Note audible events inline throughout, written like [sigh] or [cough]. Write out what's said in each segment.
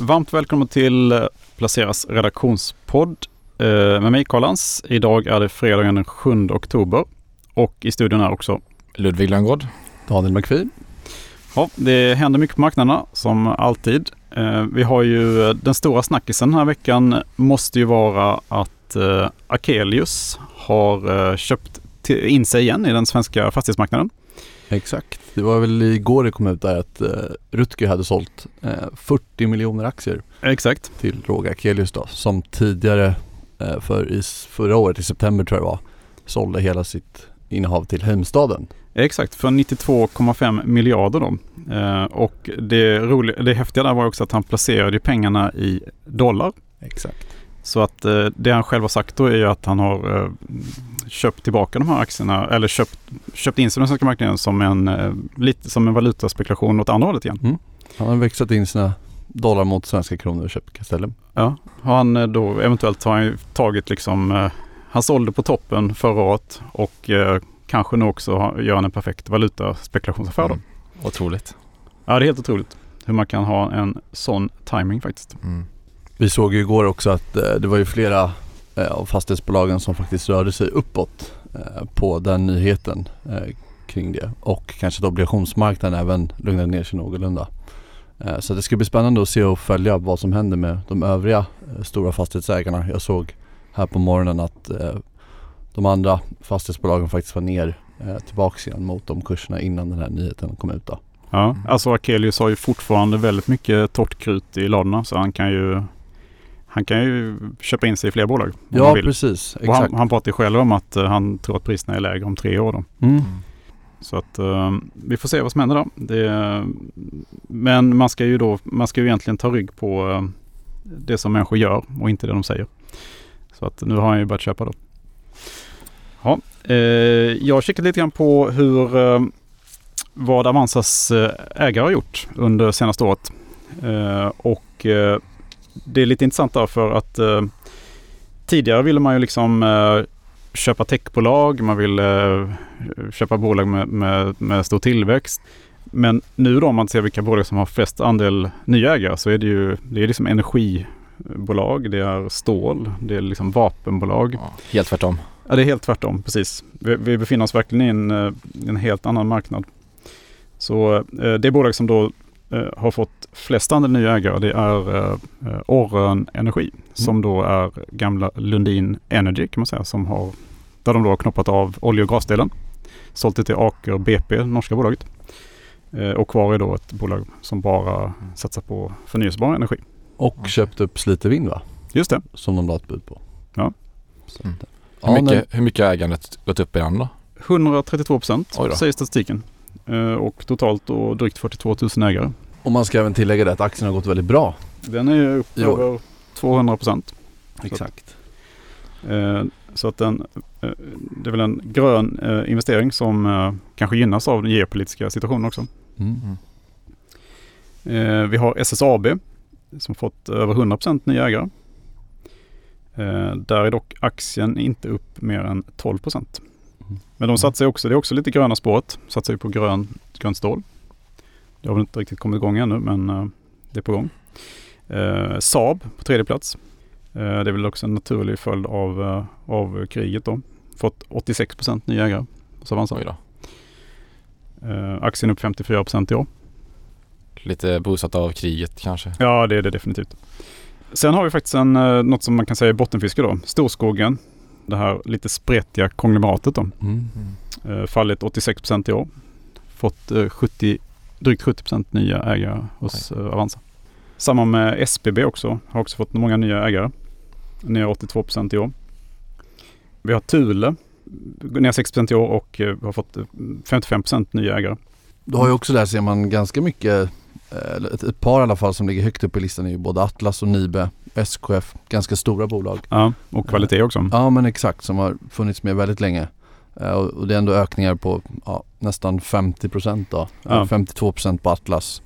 Varmt välkommen till eh, Placeras redaktionspodd eh, med mig Karl-Lans. Idag är det fredagen den 7 oktober och i studion är också Ludvig Lönngård. Daniel McPhee. Ja, det händer mycket på marknaderna som alltid. Eh, vi har ju den stora snackisen den här veckan måste ju vara att Akelius har köpt in sig igen i den svenska fastighetsmarknaden. Exakt. Det var väl igår det kom ut där att uh, Rutger hade sålt eh, 40 miljoner aktier. Exakt. Till Roger Akelius då, som tidigare uh, för i förra året i september tror jag det var, sålde hela sitt innehav till Heimstaden. Exakt, för 92,5 miljarder då. och det, roliga, det häftiga där var också att han placerade pengarna i dollar. Exakt. Så att det han själv har sagt då är ju att han har köpt tillbaka de här aktierna eller köpt, köpt in sig i den svenska marknaden som en, eh, lite som en valutaspekulation åt andra hållet igen. Mm. Han har växlat in sina dollar mot svenska kronor och köpt Castellum. Ja, har han eh, då eventuellt har han tagit liksom, eh, han sålde på toppen förra året och kanske nu också gör han en perfekt valutaspekulationsaffär mm. då. Otroligt. Ja, det är helt otroligt hur man kan ha en sån timing faktiskt. Mm. Vi såg ju igår också att det var ju flera Eh, av fastighetsbolagen som faktiskt rörde sig uppåt eh, på den nyheten eh, kring det och kanske att obligationsmarknaden även lugnade ner sig någorlunda. Så det ska bli spännande att se och följa vad som händer med de övriga stora fastighetsägarna. Jag såg här på morgonen att de andra fastighetsbolagen faktiskt var ner tillbaks igen mot de kurserna innan den här nyheten kom ut. Då. Ja, alltså Akelius har ju fortfarande väldigt mycket torrt krut i ladorna så han kan ju han kan ju köpa in sig i fler bolag. Ja, precis. Exakt. Och han, han pratar ju själv om att uh, han tror att priserna är lägre om tre år. Då. Mm. Så att uh, vi får se vad som händer då. Det, men man ska ju då, man ska ju egentligen ta rygg på uh, det som människor gör och inte det de säger. Så att nu har han ju börjat köpa då. Ja, jag har kikat lite grann på hur vad Avanzas ägare har gjort under senaste året. och det är lite intressant därför att eh, tidigare ville man ju liksom eh, köpa techbolag, man ville eh, köpa bolag med, med, med, stor tillväxt. Men nu då om man ser vilka bolag som har flest andel nya ägare så är det ju det är liksom energibolag, det är stål, det är liksom vapenbolag. Ja, helt tvärtom. Ja, det är helt tvärtom, precis. Vi, vi befinner oss verkligen i en, eh, en helt annan marknad. Så eh, det bolag som då har fått flest andel nya ägare det är eh, Orrön Energi mm. som då är gamla Lundin Energy kan man säga som har där de då har knoppat av olje och gasdelen. Sålt det till Aker BP, norska bolaget. Eh, och kvar är då ett bolag som bara satsar på förnyelsebar energi. Och mm. köpt upp Slite Vind va? Just det. Som de la ett bud på. Ja. Mm. Hur, mycket, hur mycket har ägandet gått upp i den då? 132 procent säger statistiken. Eh, och totalt då drygt 42 000 ägare. Och man ska även tillägga det att aktien har gått väldigt bra. Den är ju upp över 200 procent. Exakt. Så att, eh, så att den, eh, det är väl en grön investering som kanske gynnas av den geopolitiska situationen också. Mm. Vi har SSAB som fått över 100 procent nya ägare. Där är dock aktien inte upp mer än 12 procent. Men de satsar också, det är också lite gröna spåret, satsar ju på grön, grönt stål. Det har väl inte riktigt kommit igång ännu men uh, det är på gång. Uh, Saab på tredje plats. Uh, det är väl också en naturlig följd av, uh, av kriget då. Fått 86 procent nya ägare hos Avanza. Uh, aktien upp 54 procent i år. Lite bosatt av kriget kanske? Ja det är det definitivt. Sen har vi faktiskt en, något som man kan säga är bottenfiske då. Storskogen det här lite sprättiga konglomeratet då. Mm. Mm. fallit 86 procent i år. Fått 70, drygt 70 procent nya ägare hos. Eh, Avanza. Samma med SBB också. Har också fått många nya ägare. Ner 82 procent i år. Vi har Thule. Ner 6 procent i år och har fått 55 procent nya ägare. Du har ju också där ser man ganska mycket, ett, ett par i alla fall som ligger högt upp i listan är ju både Atlas och Nibe SKF, ganska stora bolag. Ja, och kvalitet också. Ja men exakt, som har funnits med väldigt länge. Eh, och det är ändå ökningar på ja, nästan 50 procent då. Ja. 52 procent på Atlas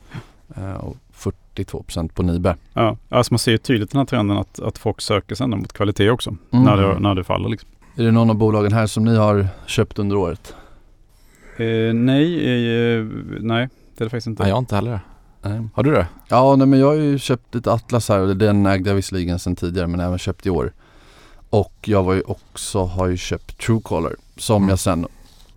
eh, och 42 procent på Nibe. Ja, alltså man ser tydligt den här trenden att, att folk söker sig mot kvalitet också mm. när, det, när det faller. Liksom. Är det någon av bolagen här som ni har köpt under året? Eh, nej, eh, nej det är det faktiskt inte. Nej, jag inte heller. Nej. Har du det? Ja, nej, men jag har ju köpt ett Atlas här och den ägde jag visserligen sedan tidigare men även köpt i år. Och jag var ju också, har ju köpt Truecaller som mm. jag sen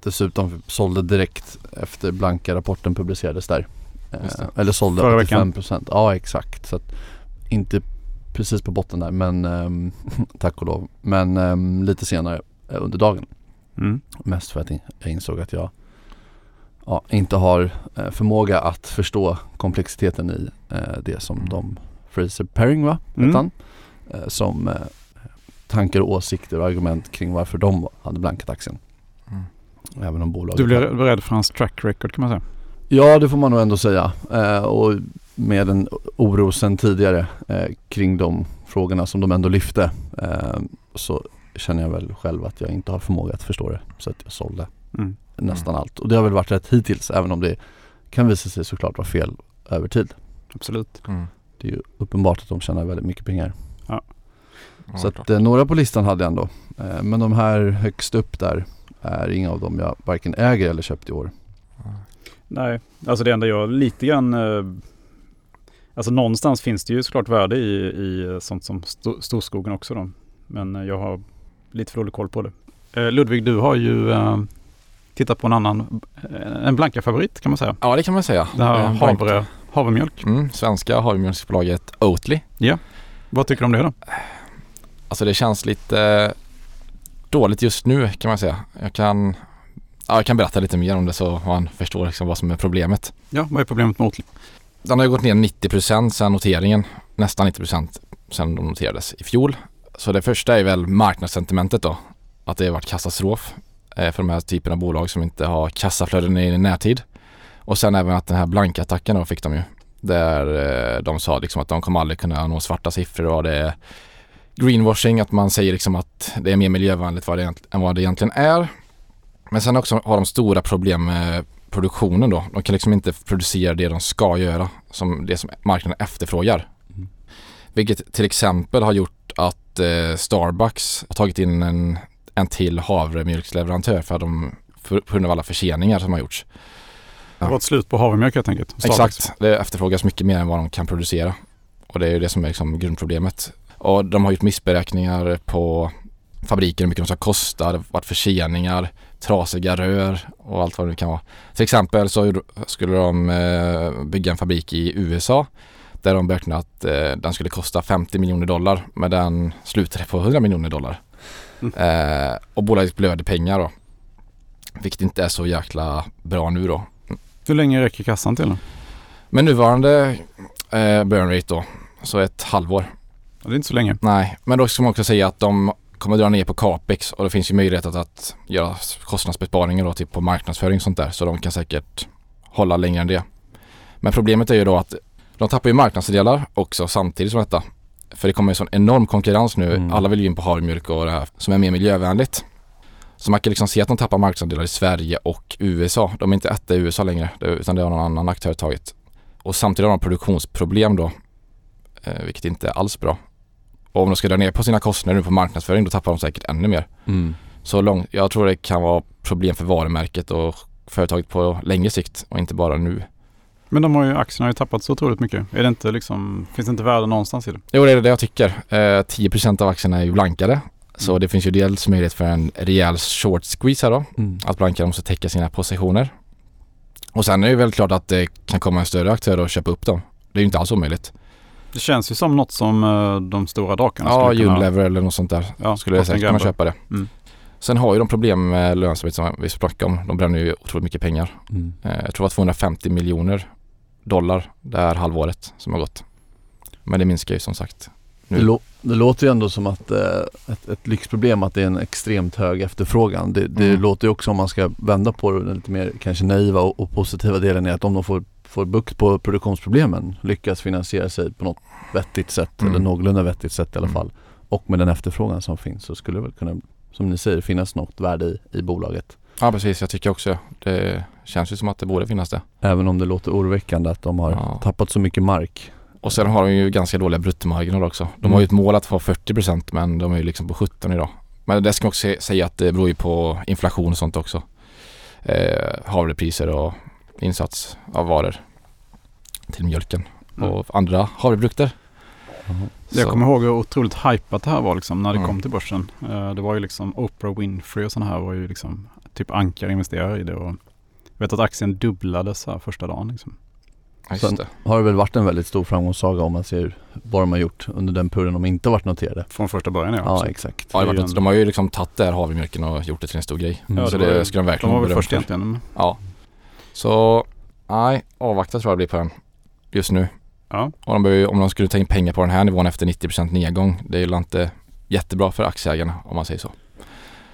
dessutom sålde direkt efter blanka rapporten publicerades där. Eh, eller sålde Förra 85%. Veckan. Ja exakt. Så att inte precis på botten där men um, [laughs] tack och lov. Men um, lite senare uh, under dagen. Mm. Mest för att jag insåg att jag ja, inte har uh, förmåga att förstå komplexiteten i uh, det som mm. de Fraser Paring va? Mm. Han, som tankar och åsikter och argument kring varför de hade blankat aktien. Mm. Även om bolaget Du blir rädd för hans track record kan man säga? Ja det får man nog ändå säga. och med en oro sedan tidigare eh, kring de frågorna som de ändå lyfte eh, så känner jag väl själv att jag inte har förmåga att förstå det så att jag sålde mm. nästan allt. Och det har väl varit rätt hittills även om det kan visa sig såklart vara fel över tid. Absolut. Mm. Det är ju uppenbart att de tjänar väldigt mycket pengar. Ja. Så att eh, några på listan hade jag ändå. Eh, men de här högst upp där är inga av dem jag varken äger eller köpt i år. Nej, alltså det enda jag lite grann eh, Alltså någonstans finns det ju såklart värde i, i sånt som st storskogen också då. Men eh, jag har lite för dålig koll på det. Eh, Ludvig, du har ju eh, tittat på en annan, eh, en blanka favorit kan man säga. Ja det kan man säga. Det här eh, havre, havremjölk. Mm, svenska havremjölksbolaget Oatly. Ja. Vad tycker du om det då? Alltså det känns lite dåligt just nu kan man säga. Jag kan, ja, jag kan berätta lite mer om det så man förstår liksom vad som är problemet. Ja, vad är problemet med Oatly? Den har ju gått ner 90% sedan noteringen. Nästan 90% sedan de noterades i fjol. Så det första är väl marknadssentimentet då. Att det har varit katastrof eh, för de här typen av bolag som inte har kassaflöden i närtid. Och sen även att den här blankattacken då fick de ju. Där eh, de sa liksom att de kommer aldrig kunna nå svarta siffror och det är greenwashing, att man säger liksom att det är mer miljövänligt än vad det egentligen är. Men sen också har de stora problem med produktionen då. De kan liksom inte producera det de ska göra, som det som marknaden efterfrågar. Mm. Vilket till exempel har gjort att eh, Starbucks har tagit in en, en till havremjölksleverantör för, de, för, på grund av alla förseningar som har gjorts. Det var ett slut på havremjölk helt enkelt? Starbucks. Exakt, det efterfrågas mycket mer än vad de kan producera. Och det är ju det som är liksom grundproblemet. Och de har gjort missberäkningar på fabriken, hur mycket de ska kosta, det har varit förseningar trasiga rör och allt vad det kan vara. Till exempel så skulle de eh, bygga en fabrik i USA där de beräknade att eh, den skulle kosta 50 miljoner dollar men den slutade på 100 miljoner dollar. Mm. [laughs] Eh, och bolaget blöder pengar då. Vilket inte är så jäkla bra nu då. Hur länge räcker kassan till då? Med nuvarande eh, burn rate då, så ett halvår. Det är inte så länge. Nej, men då ska man också säga att de kommer dra ner på capex och det finns ju möjlighet att, att göra kostnadsbesparingar då, typ på marknadsföring och sånt där. Så de kan säkert hålla längre än det. Men problemet är ju då att de tappar ju marknadsdelar också samtidigt som detta. För det kommer ju sån enorm konkurrens nu. Mm. Alla vill ju in på havremjölk och det här som är mer miljövänligt. Så man kan liksom se att de tappar marknadsandelar i Sverige och USA. De är inte etta i USA längre utan det har någon annan aktör tagit. Och samtidigt har de produktionsproblem då. Eh, vilket inte är alls bra. Och om de ska dra ner på sina kostnader nu på marknadsföring då tappar de säkert ännu mer. Mm. Så långt, jag tror det kan vara problem för varumärket och företaget på längre sikt och inte bara nu. Men de har ju, aktierna har ju tappat så otroligt mycket. Är det inte liksom, finns det inte värde någonstans i det? Jo det är det jag tycker. Eh, 10% av aktierna är ju blankade. Så mm. det finns ju dels möjlighet för en rejäl short squeeze här då. Mm. Att blankare måste täcka sina positioner. Och sen är det väl klart att det kan komma en större aktör och köpa upp dem. Det är ju inte alls omöjligt. Det känns ju som något som uh, de stora drakarna ja, skulle kunna... Ja, Unilever eller något sånt där. Ja, skulle jag säkert kunna köpa det. Mm. Sen har ju de problem med lönsamhet som vi snackade om. De bränner ju otroligt mycket pengar. Mm. Uh, jag tror det var 250 miljoner dollar det här halvåret som har gått. Men det minskar ju som sagt. Nu. Det, lå det låter ju ändå som att uh, ett, ett lyxproblem att det är en extremt hög efterfrågan. Det, det mm. låter ju också om man ska vända på det, den lite mer kanske naiva och, och positiva delen är att om de får får bukt på produktionsproblemen, lyckas finansiera sig på något vettigt sätt mm. eller någorlunda vettigt sätt i alla mm. fall och med den efterfrågan som finns så skulle det väl kunna, som ni säger, finnas något värde i, i bolaget. Ja precis, jag tycker också det känns ju som att det borde finnas det. Även om det låter oroväckande att de har ja. tappat så mycket mark. Och sen har de ju ganska dåliga bruttomarginaler också. De mm. har ju ett mål att få 40% men de är ju liksom på 17 idag. Men det ska man också säga att det beror ju på inflation och sånt också. Eh, havrepriser och insats av varor. till mjölken Mm. och andra havreprodukter. Jag Så- kommer ihåg hur otroligt hypat det här var liksom när det Mm. kom till börsen. Eh, Det var ju liksom Oprah Winfrey och sådana här var ju liksom typ ankar investerare i det. Och jag vet att aktien dubblades här första dagen. Liksom. Just Sen- det. Har det väl varit en väldigt stor framgångssaga om man ser vad de har gjort under den perioden de inte varit noterade. Från första början ja. Ja, absolut. exakt. Ja, det har det varit, de har ju liksom tagit det här havremjölken och gjort det till en stor grej. Mm. Ja, så det det ska de De verkligen var väl först för. egentligen. Ja. Så, nej, avvakta tror jag blir på den just nu. Ja. Och de behöver, om de skulle ta in pengar på den här nivån efter 90% nedgång, det är ju inte jättebra för aktieägarna om man säger så.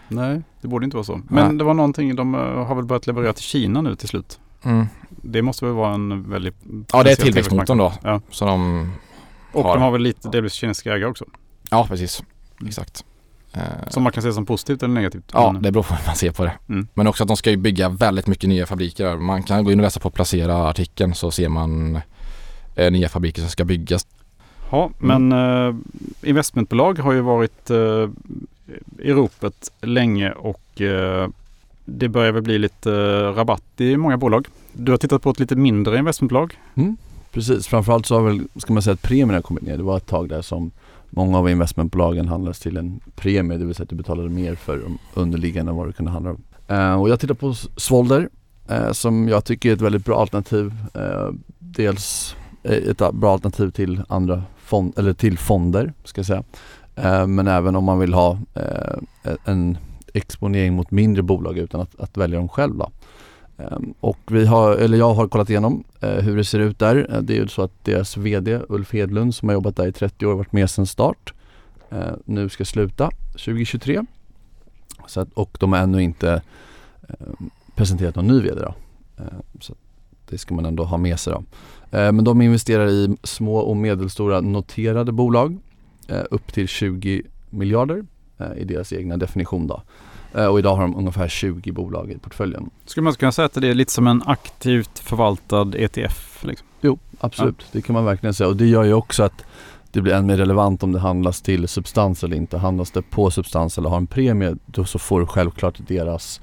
Nej, det borde inte vara så. Men Nej. det var någonting, de eh, har väl börjat leverera till Kina nu till slut. Mm. Det måste väl vara en väldigt... Ja, det är tillväxtmotorn då. Ja. Så de, Och Har. de har väl lite delvis kinesiska ägare också. ja precis, exakt. Eh, Som man kan se som positivt eller negativt. Ja, det beror på hur man ser på det. Mm. Men också att de ska ju bygga väldigt mycket nya fabriker. Man kan gå in och läsa på Placera artikeln så ser man eh, nya fabriker som ska byggas. Ja, men eh, investmentbolag har ju varit eh, i ropet länge och eh, det börjar väl bli lite eh, rabatt i många bolag. Du har tittat på ett lite mindre investmentbolag. Mm, precis, framförallt så har väl, ska man säga att premierna kommit ner. Det var ett tag där som många av investmentbolagen handlades till en premie, det vill säga att du betalade mer för de underliggande än vad du kunde handla om. Eh, och jag tittar på Svolder som jag tycker är ett väldigt bra alternativ. Dels ett bra alternativ till andra fond, eller till fonder ska jag säga. Eh, men även om man vill ha eh, e-, en exponering mot mindre bolag utan att, att välja dem själv. Då. Ehm, och vi har, eller jag har kollat igenom eh, hur det ser ut där. Det är ju så att deras VD Ulf Hedlund som har jobbat där i 30 år varit med sedan start. Nu ska sluta 2023. Så att, och de har ännu inte ehm, presenterat någon ny VD då. Ehm, så det ska man ändå ha med sig då. Men de investerar i små och medelstora noterade bolag upp till 20 miljarder eh, i deras egna definition då. Eh, Och idag har de ungefär 20 bolag i portföljen. Skulle man kunna säga att det är lite som en aktivt förvaltad ETF? Liksom? Jo, absolut. Det kan man verkligen säga. Och det gör ju också att det blir än mer relevant om det handlas till substans eller inte. Handlas det på substans eller har en premie då så får du självklart deras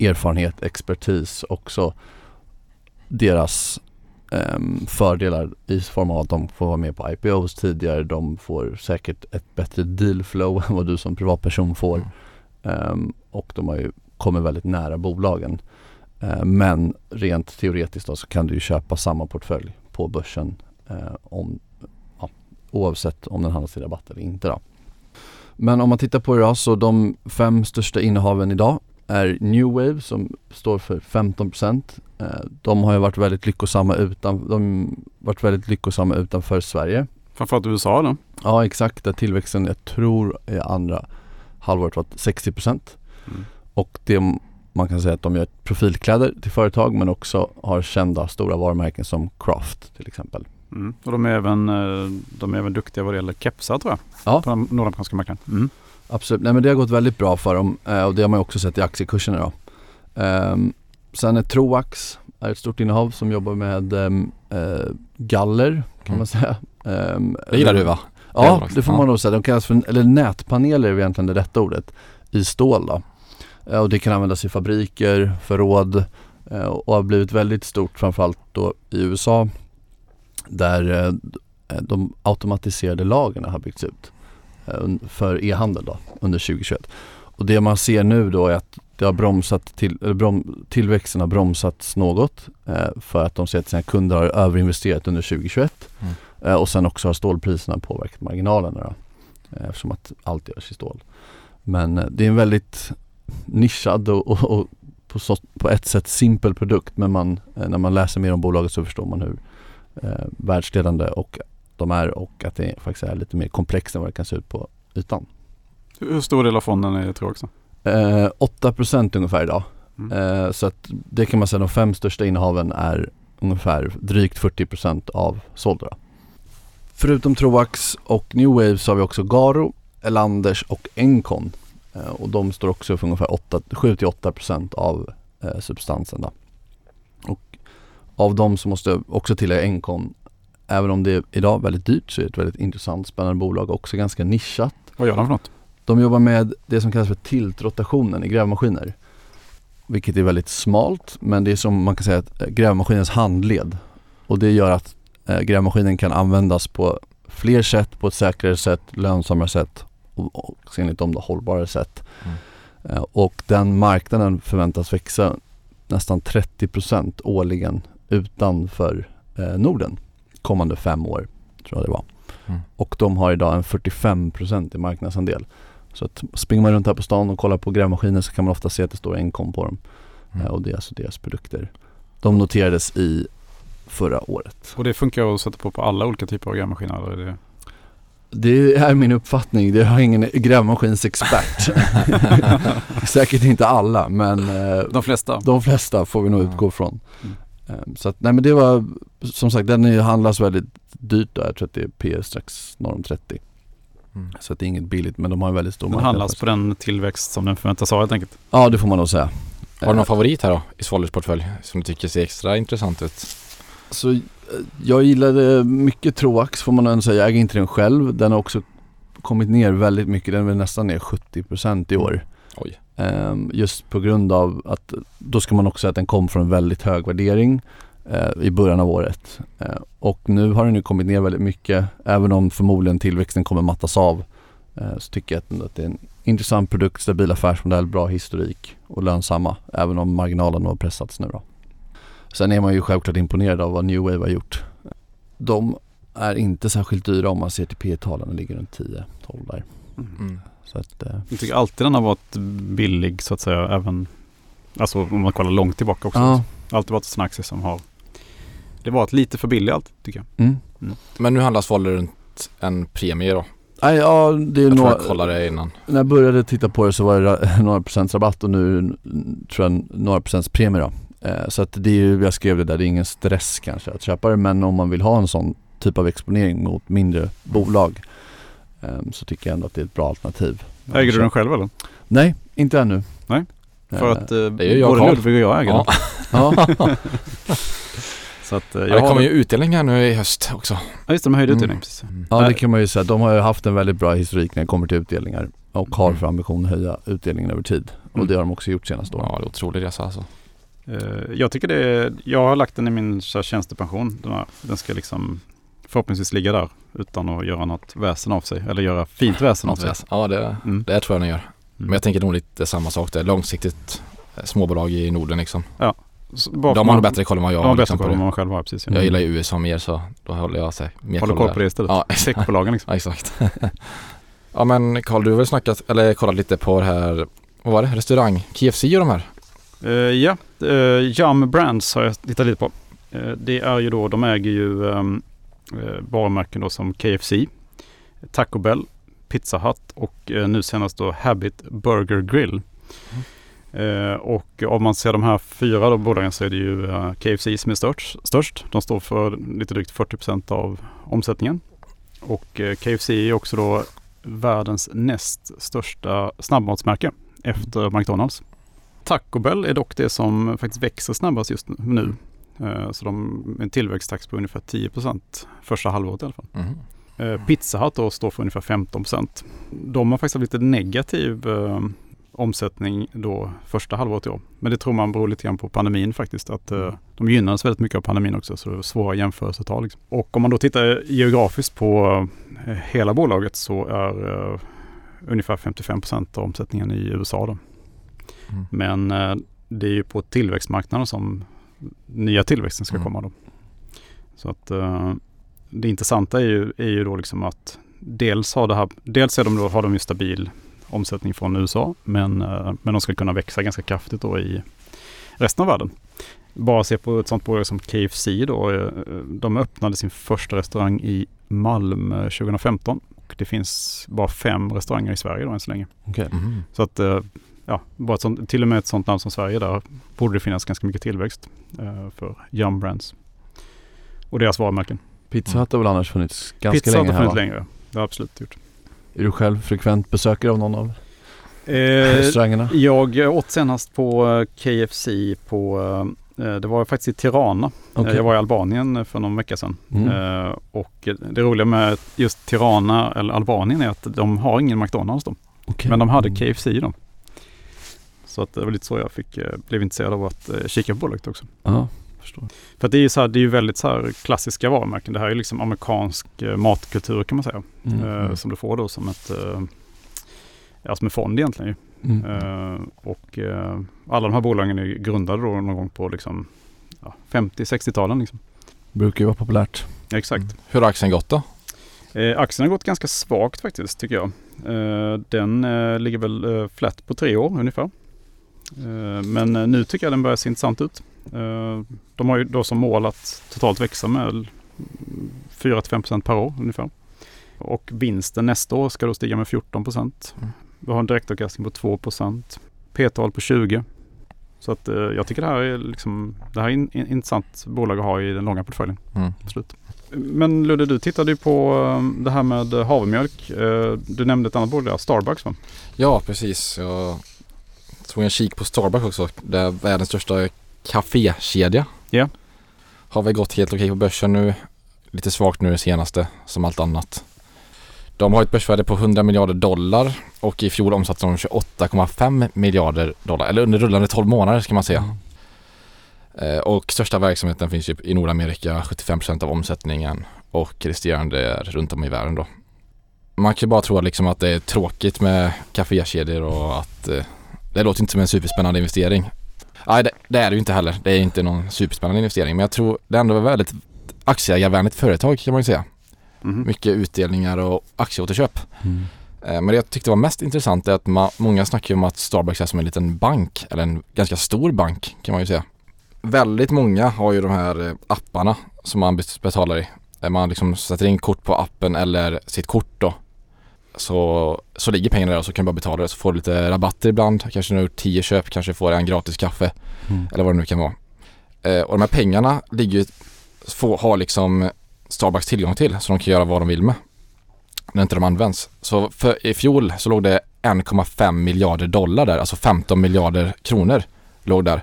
erfarenhet, expertis också deras ehm, fördelar i form av att de får vara med på IPOs tidigare. De får säkert ett bättre deal flow [laughs] än vad du som privatperson får. Ehm, och de har ju kommit väldigt nära bolagen. Eh, Men rent teoretiskt då så kan du ju köpa samma portfölj på börsen eh, om, ja, oavsett om den handlas till rabatt eller inte då. Men om man tittar på det då så de fem största innehaven idag är New Wave som står för 15%. Eh, De har ju varit väldigt lyckosamma utan, de har varit väldigt lyckosamma utanför Sverige. Framförallt USA då? Ja exakt, där tillväxten jag tror i andra halvåret var 60% Mm. och det man kan säga att de gör profilkläder till företag men också har kända stora varumärken som Craft till exempel. Mm. Och de är, även, eh, de är även duktiga vad det gäller kepsar tror jag. Ja. På den nordamerikanska marknaden. Mm. Absolut, nej men det har gått väldigt bra för dem eh, och det har man ju också sett i aktiekurserna då. Ehm, sen är Troax är ett stort innehav som jobbar med ehm, eh, galler kan Mm. man säga. Ehm, Det gillar du va? Ja, det får man nog säga. De kallas för, eller nätpaneler är egentligen det rätta ordet, i stål då. Eh, Och det kan användas i fabriker, förråd och har blivit väldigt stort framförallt då i USA där de automatiserade lagren har byggts ut för e-handel då under 2021. Och det man ser nu då är att det har bromsat till, eller brom, tillväxten har bromsats något eh, för att de ser att sina kunder har överinvesterat under 2021 Mm. eh, och sen också har stålpriserna påverkat marginalerna då, eh, eftersom att allt görs i stål. Men eh, det är en väldigt nischad och, och, och på, så, på ett sätt simpel produkt men man, eh, när man läser mer om bolaget så förstår man hur eh, världsledande och de är och att det faktiskt är lite mer komplext än vad det kan se ut på ytan. Hur stor del av fonden är Troax? då? Eh, 8% ungefär idag. Mm. Eh, så att det kan man säga de fem största innehaven är ungefär drygt 40% av sålda. Förutom Troax och New Wave så har vi också Garo, Elanders och Encon. Eh, och de står också för ungefär 7-8% av eh, substansen. Då. Och av dem så måste jag också tillägga Encon. Även om det är idag väldigt dyrt så är det ett väldigt intressant spännande bolag också ganska nischat. Vad gör de för något? De jobbar med det som kallas för tiltrotationen i grävmaskiner. Vilket är väldigt smalt men det är som man kan säga att eh, grävmaskinens handled. Och det gör att eh, grävmaskinen kan användas på fler sätt, på ett säkrare sätt, lönsammare sätt och, och enligt dem då hållbarare sätt. Mm. Eh, och den marknaden förväntas växa nästan 30% årligen utanför eh, Norden kommande fem år, tror jag det var. Mm. Och de har idag en 45% i marknadsandel. Så att springer man runt här på stan och kollar på grävmaskiner så kan man ofta se att det står Encom på dem. Mm. Eh, och det är alltså deras produkter. De noterades i förra året. Och det funkar att sätta på på alla olika typer av grävmaskiner? Eller är det... Det är min uppfattning. Det har ingen grävmaskinsexpert. [laughs] Säkert inte alla men eh, De flesta? de flesta får vi nog utgå från. Mm. Eh, Så att, nej men det var som sagt den är- handlas väldigt dyrt då. Jag tror att det är P strax norr om 30. Mm. Så att det är inget billigt men de har en väldigt stor Den marknad handlas för på den tillväxt som den förväntas ha helt enkelt? Ja det får man nog säga. Har du någon Eh, favorit här då i Svalers portfölj som du tycker ser extra intressant ut? Så eh, jag gillade mycket Troax får man ändå säga. Jag äger inte den själv. Den har också kommit ner väldigt mycket. Den är väl nästan ner 70% i år. Oj. Ehm, just på grund av att då ska man också säga att den kom från en väldigt hög värdering eh, i början av året. Eh, och nu har den ju kommit ner väldigt mycket. Även om förmodligen tillväxten kommer mattas av eh, så tycker jag ändå att det är en intressant produkt, stabil affärsmodell, bra historik och lönsamma. Även om marginalen har pressats nu då. Sen är man ju självklart imponerad av vad New Wave har gjort. De är inte särskilt dyra om man ser till P talen de ligger runt 10-12 där. Mm. Så att, eh, Jag tycker alltid den har varit billig så att säga. Även alltså om man kollar långt tillbaka också. ja. Alltid varit en aktie som har Det var ett lite för billig allt tycker jag. Mm. Men nu handlas Svaler runt en premie då. Nej, ja, det är Jag tror några, jag kollade det innan. när jag började titta på det så var det ra- [laughs] några procents rabatt och nu mm, tror jag några procents premie då. Eh, så att det är ju, jag skrev det där, det är ingen stress kanske att köpa det men om man vill ha en sån typ av exponering mot mindre bolag så tycker jag ändå att det är ett bra alternativ. Äger du den själv eller? Nej, inte ännu. Nej, För Eh, att eh, det jag både. Ludvig och jag äger Ja. den. [laughs] ja. Så att, eh, Ja, jag det har kommer ju utdelning här nu i höst också. Ja just det, de höjde Mm. precis. Mm. ja, det kan man ju säga. De har ju haft en väldigt bra historik när det kommer till utdelningar och har Mm. för ambition att höja utdelningen över tid. Och Mm. det har de också gjort senaste åren. Ja, det är otrolig resa alltså. Eh, Jag tycker det är, jag har lagt den i min tjänstepension. Den ska liksom förhoppningsvis ligga där utan att göra något väsen av sig. Eller göra fint väsen av sig. Ja, det, Mm. det tror jag den gör. Men Mm. jag tänker nog lite samma sak där. Långsiktigt eh, småbolag i Norden liksom. Så bara De har man- bättre koll än vad jag De har har. bättre Liksom, koll än vad man själv har precis. Jag gillar ju USA mer så då håller jag sig mer Håller koll koll på det istället. Ja. Techbolagen liksom. [laughs] Ja, exakt. [laughs] ja men Karl, du har väl snackat, eller kollat lite på det här, vad var det? Restaurang, KFC och de här? Eh, ja, uh, Yum Brands har jag tittat lite på. Eh, det är ju då, de äger ju um, varumärken då som KFC, Taco Bell, Pizza Hut och eh, nu senast då Habit Burger Grill. Eh, och om man ser de här fyra då bolagen så är det ju eh, KFC som är störst, störst. De står för lite drygt 40% av omsättningen. Och eh, KFC är också då världens näst största snabbmatsmärke efter McDonalds. Taco Bell är dock det som faktiskt växer snabbast just nu. Eh, Så de med en tillväxttakt på ungefär 10% första halvåret i alla fall. Mhm. Eh, Pizza Hut då står för ungefär 15% De har faktiskt haft lite negativ eh, omsättning då första halvåret i år. Men det tror man beror lite grann på pandemin faktiskt. Att eh, de gynnades väldigt mycket av pandemin också så det är svåra jämförelsetal. Liksom. Och om man då tittar geografiskt på eh, hela bolaget så är eh, ungefär 55% av omsättningen i USA då. Mm. Men eh, det är ju på tillväxtmarknaden som nya tillväxten ska Mm. komma då. Så att eh, det intressanta är ju, är ju då liksom att dels har, det här, dels är de då, har de ju stabil omsättning från USA men, eh, men de ska kunna växa ganska kraftigt då i resten av världen. Bara se på ett sånt bolag som KFC då. eh, De öppnade sin första restaurang i Malmö 2015. Och det finns bara fem restauranger i Sverige då än så länge. Okej. Mhm. Så att ja, bara sånt, till och med ett sånt land som Sverige där borde det finnas ganska mycket tillväxt eh, för Yum Brands. Och deras varumärken. Pizza Hut har väl annars funnits ganska Pizza har länge inte här funnits längre. Det har absolut gjort. Är du själv frekvent besökare av någon av Eh, restaurangerna? jag åt senast på eh, KFC på, eh, det var faktiskt i Tirana. Eh, Jag var i Albanien för någon vecka sedan. Mm. Eh, och det roliga med just Tirana eller Albanien är att de har ingen McDonalds då. Okej. Men de hade Mm. KFC då. Så att det var lite så jag fick, eh, blev intresserad av att eh, kika på bolaget också. Ja. förstår. För att det är ju så här, det är ju väldigt så här klassiska varumärken. Det här är liksom amerikansk eh, matkultur kan man säga. Mm. Eh, som du får då som ett eh, Ja, som en fond egentligen ju. Mm. Eh, och alla de här bolagen är ju grundade då någon gång på liksom ja, 50-60-talen liksom. Brukar ju vara populärt. Ja, exakt. Hur har aktien gått då? Eh, aktien har gått ganska svagt faktiskt tycker jag. Eh, den eh, ligger väl eh, flat på tre år ungefär. Eh, men eh, nu tycker jag den börjar se intressant ut. Eh, de har ju då som mål att totalt växa med 4-5% per år ungefär. Och vinsten nästa år ska då stiga med 14%. Mm. Vi har en direktavkastning på 2%. P-tal på 20. Så att jag tycker det här är liksom, det här är in, intressant bolag att ha i den långa portföljen. Mm. Absolut. Men Ludde, du tittade ju på det här med havremjölk. Du nämnde ett annat bolag där, Starbucks va? Ja, precis. Jag tog en kik på Starbucks också. Det är världens största kafékedja. Ja. Har väl gått helt okej på börsen nu. Lite svagt nu det senaste, som allt annat. De har ett börsvärde på 100 miljarder dollar och i fjol omsatte de 28,5 miljarder dollar. Eller under rullande 12 månader ska man säga. Eh, Och största verksamheten finns ju i Nordamerika, 75% av omsättningen och resterande är runt om i världen då. Man kan ju bara tro liksom att det är tråkigt med kafékedjor och att eh, det låter inte som en superspännande investering. Nej, det, det är det ju inte heller. Det är inte någon superspännande investering men jag tror det är ändå ett väldigt aktieägarvänligt företag kan man ju säga. Mhm. Mycket utdelningar och aktieåterköp. Mm. Eh, Men det jag tyckte var mest intressant är att ma- många snackar om att Starbucks är som en liten bank, eller en ganska stor bank kan man ju säga. Väldigt många har ju de här eh, apparna som man bet- betalar i. Man liksom sätter in kort på appen eller sitt kort då. Så, så ligger pengarna där och så kan du bara betala det så får du lite rabatter ibland. Kanske när du har gjort 10 köp kanske får en gratis kaffe Mm. eller vad det nu kan vara. Eh, och de här pengarna ligger får, har liksom Starbucks tillgång till så de kan göra vad de vill med. När inte de används. Så för, i fjol så låg det 1,5 miljarder dollar där, alltså 15 miljarder kronor låg där.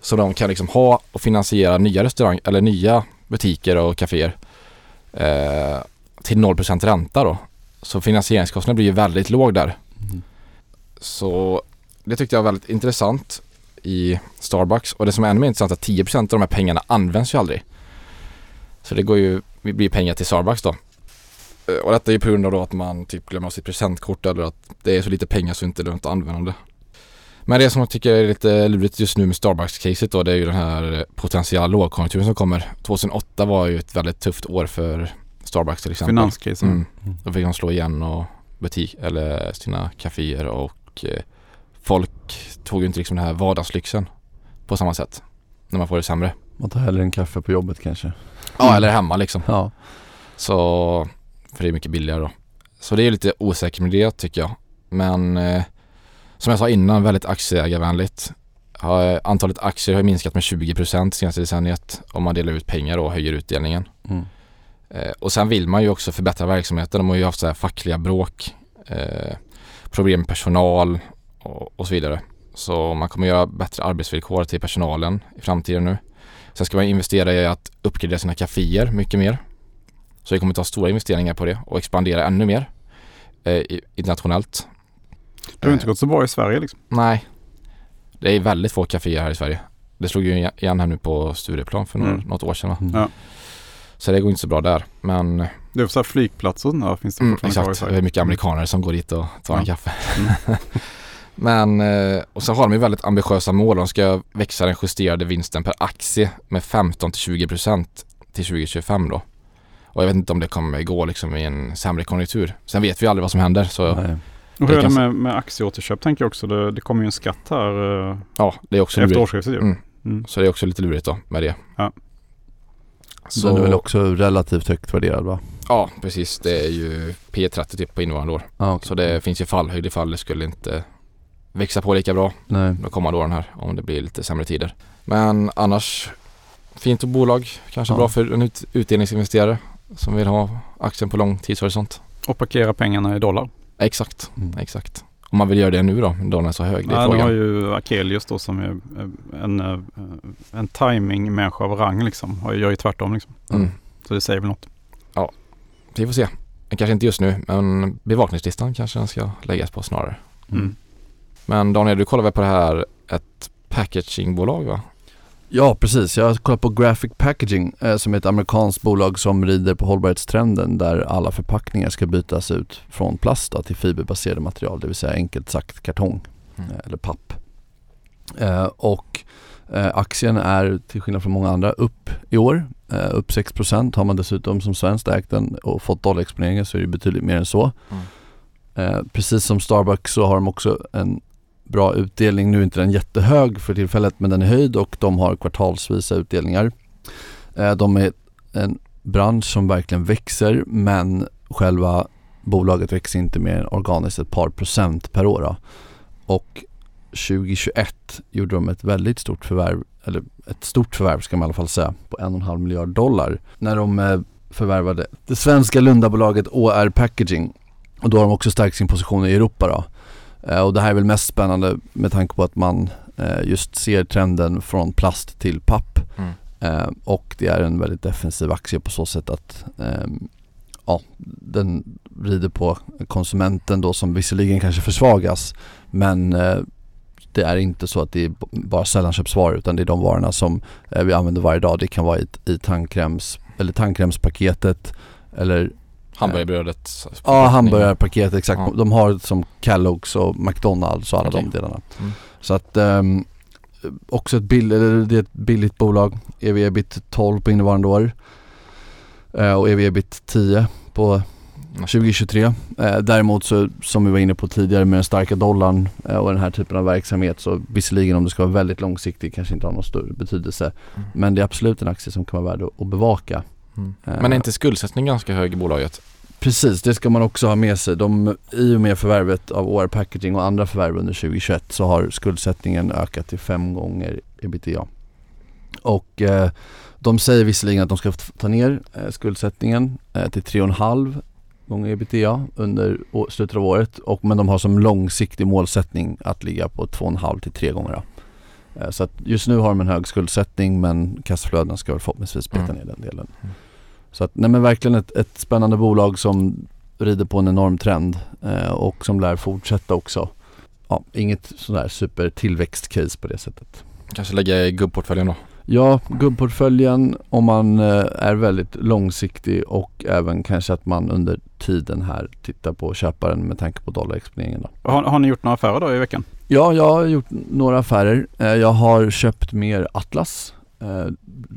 Så de kan liksom ha och finansiera nya restauranger eller nya butiker och kaféer eh, till 0% ränta då. Så finansieringskostnaden blir ju väldigt låg där. Mm. Så det tyckte jag var väldigt intressant i Starbucks och det som är ännu mer intressant är att 10% av de här pengarna används ju aldrig. Så det går ju, det blir pengar till Starbucks då. Eh, Och detta är ju på grund av då att man typ glömmer sitt presentkort eller att det är så lite pengar så inte är lönt att använda det. Men det som jag tycker är lite lurigt just nu med Starbucks-caset då det är ju den här potentiella lågkonjunkturen som kommer. 2008 var ju ett väldigt tufft år för Starbucks till exempel. Finanskrisen. Mm. Mm. Då fick de slå igen och butik eller sina kaféer och eh, folk tog ju inte liksom den här vardagslyxen på samma sätt när man får det sämre. Man tar hellre en kaffe på jobbet kanske. Ja, eller hemma liksom. Ja. Så, för det är mycket billigare då. Så det är lite osäkert med det tycker jag. Men eh, som jag sa innan, väldigt aktieägarvänligt. Har, antalet aktier har minskat med 20% senaste decenniet om man delar ut pengar och höjer utdelningen. Mm. Eh, och sen vill man ju också förbättra verksamheten. De har ju haft så här fackliga bråk, eh, problem med personal och, och så vidare. Så man kommer göra bättre arbetsvillkor till personalen i framtiden nu. Sen ska man investera i att uppgradera sina kaféer mycket mer. Så vi kommer ta stora investeringar på det och expandera ännu mer eh, internationellt. Det har inte gått så bra i Sverige liksom. Nej, det är väldigt få kaféer här i Sverige. Det slog ju igen här nu på Stureplan för några, Mm. något år sedan va? Mm. Ja. Så det går inte så bra där. Men Det är så här flygplatser och sånt där finns det Mm, fortfarande i exakt, det är mycket amerikanare som går dit och tar en Ja. kaffe. Mm. [laughs] Men, eh, och så har de ju väldigt ambitiösa mål. De ska växa den justerade vinsten per aktie med 15-20% till 2025 då. Och jag vet inte om det kommer gå liksom i en sämre konjunktur. Sen vet vi aldrig vad som händer så Nej. Och hur är det med, med aktieåterköp tänker jag också. Det, det kommer ju en skatt här eh, ja, det är också efter lurigt. årsskiftet ju. Mm. Mm. Så det är också lite lurigt då med det. Ja. Så, Den är väl också relativt högt värderad va? Ja, precis. Det är ju P30 typ på innevarande år. Ja, okej. Så det finns ju fallhöjd ifall det skulle inte växa på lika bra Nej. de kommande åren här om det blir lite sämre tider. Men annars fint och bolag. Kanske Ja. bra för en ut, utdelningsinvesterare som vill ha aktien på lång tidshorisont. Och parkera pengarna i dollar. Exakt, Mm. exakt. Om man vill göra det nu då, dollarn är så hög. Det är Ja, nu har frågan. ju Akelius då som är eh, en, eh, en timing-människa av rang liksom. Och gör ju tvärtom liksom. Mm. Så det säger väl något. Vi får se. Kanske inte just nu, men bevakningslistan kanske den ska läggas på snarare. Mm. Men Daniel, du kollar väl på det här, ett packagingbolag va? Ja precis, jag har kollat på Graphic Packaging eh, som är ett amerikanskt bolag som rider på hållbarhetstrenden där alla förpackningar ska bytas ut från plast till fiberbaserade material, det vill säga enkelt sagt kartong Mm. eh, eller papp. Eh, och eh, aktien är till skillnad från många andra upp i år, eh, upp 6% har man dessutom som svenskt ägt den och fått dollarexponeringen så är det betydligt mer än så. Mm. Eh, precis som Starbucks så har de också en bra utdelning. Nu är inte den jättehög för tillfället men den är höjd och de har kvartalsvisa utdelningar. Eh, de är en bransch som verkligen växer men själva bolaget växer inte mer än organiskt ett par procent per år. Då. Och 2021 gjorde de ett väldigt stort förvärv, eller ett stort förvärv ska man i alla fall säga, på en och en halv miljard dollar när de eh, förvärvade det svenska Lundabolaget OR Packaging och då har de också stärkt sin position i Europa då. Eh, och det här är väl mest spännande med tanke på att man eh, just ser trenden från plast till papp. Mm. Eh, och det är en väldigt defensiv aktie på så sätt att ehm, ja, den rider på konsumenten då som visserligen kanske försvagas men det är inte så att det är bara sällanköpsvaror utan det är de varorna som vi använder varje dag. Det kan vara i, i tandkräms eller tandkrämspaketet eller Hamburgerbrödet. Ja, hamburgarpaket exakt. Ja. De har som Kellogg's och McDonalds och alla Okej. de delarna. Mm. Så att ehm, också ett, bill, det är ett billigt bolag. EV ebit 12 på innevarande år. Eh, och EV ebit 10 på 2023. Eh, däremot så som vi var inne på tidigare med den starka dollarn eh, och den här typen av verksamhet så visserligen om det ska vara väldigt långsiktig kanske inte har någon större betydelse. Mm. Men det är absolut en aktie som kan vara värd att, att bevaka. Mm. Men är inte skuldsättning ganska hög i bolaget? Precis, det ska man också ha med sig. De, I och med förvärvet av OR Packaging och andra förvärv under 2021 så har skuldsättningen ökat till fem gånger ebitda. Och eh, de säger visserligen att de ska ta ner eh, skuldsättningen eh, till 3,5 gånger ebitda under å- slutet av året. Och, men de har som långsiktig målsättning att ligga på 2,5 till 3 gånger. Eh, så att just nu har de en hög skuldsättning men kassaflödena ska väl förhoppningsvis beta Mm. ner den delen. Mm. Så att, nej men verkligen ett, ett spännande bolag som rider på en enorm trend eh, och som lär fortsätta också. Ja, inget sådär super tillväxtcase på det sättet. Kanske lägga i gubbportföljen då? Ja, gubbportföljen om man eh, är väldigt långsiktig och även kanske att man under tiden här tittar på köparen med tanke på dollarexponeringen. Då. Har, har ni gjort några affärer då i veckan? Ja, jag har gjort några affärer. Eh, jag har köpt mer Atlas. Eh,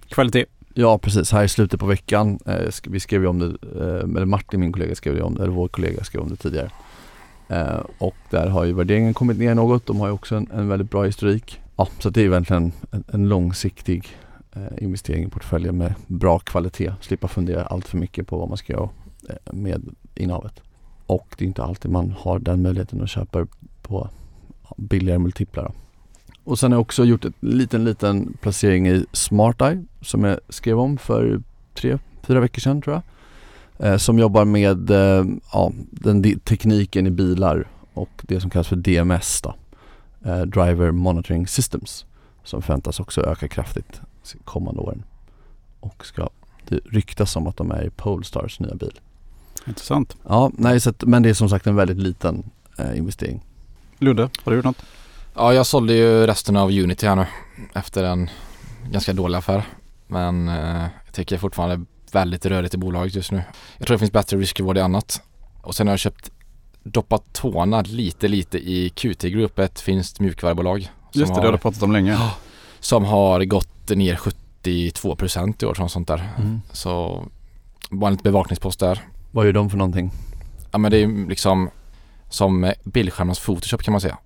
Kvalitet? Ja precis, här i slutet på veckan. Eh, vi skrev ju om det, eh, eller Martin min kollega skrev ju om det, eller vår kollega skrev om det tidigare. Eh, och där har ju värderingen kommit ner något. De har ju också en, en väldigt bra historik. Ja, så det är verkligen en, en långsiktig eh, investering i portföljen med bra kvalitet. Slippa fundera allt för mycket på vad man ska göra eh, med innehavet. Och det är inte alltid man har den möjligheten att köpa på billigare multiplar. Då. Och sen har jag också gjort en liten, liten placering i SmartEye som jag skrev om för tre, fyra veckor sedan tror jag. Eh, som jobbar med eh, ja, den tekniken i bilar och det som kallas för DMS då. Eh, Driver Monitoring Systems. Som förväntas också öka kraftigt de kommande åren. Och ska, det ryktas om att de är i Polestars nya bil. Intressant. Ja, nej, så att, men det är som sagt en väldigt liten eh, investering. Ludde, har du gjort något? Ja, jag sålde ju resten av Unity här nu efter en ganska dålig affär. Men eh, jag tycker fortfarande väldigt rörigt i bolaget just nu. Jag tror det finns bättre risk-reward i annat. Och sen har jag köpt doppat tårna lite lite i QT Group, ett finskt mjukvarubolag. Just det, det har du pratat om länge. Som har gått ner 72% i år, sånt sånt där. Så bara en liten bevakningspost där. Vad gör de för någonting? Ja men det är liksom som bildskärmarnas Photoshop kan man säga.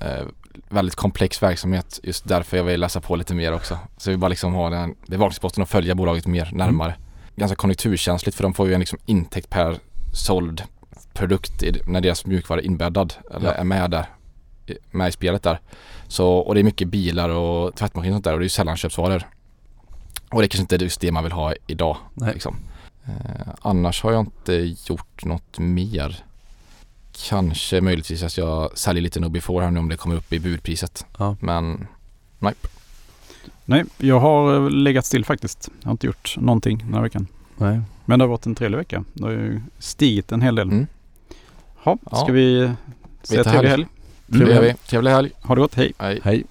Eh, väldigt komplex verksamhet. Just därför jag vill läsa på lite mer också. Så vi bara liksom ha den bevakningsposten och följa bolaget mer närmare. Ganska konjunkturkänsligt för de får ju en liksom intäkt per såld produkt i, när deras mjukvara är inbäddad eller Ja. är med där. Med i spelet där. Så, och det är mycket bilar och tvättmaskiner och sånt där och det är ju sällanköpsvaror. Och det är kanske inte är just det man vill ha idag. Liksom. Eh, annars har jag inte gjort något mer. Kanske möjligtvis att jag säljer lite no before här nu om det kommer upp i budpriset. Ja. Men nej. Nej, jag har eh, legat still faktiskt. Jag har inte gjort någonting den här veckan. Nej. Men det har varit en trevlig vecka. Det har ju stigit en hel del. Mm. Ha, ska Ja. vi säga tar trevlig helg. helg? Det gör vi. Trevlig helg. Ha det gott, hej! Hej. Hej.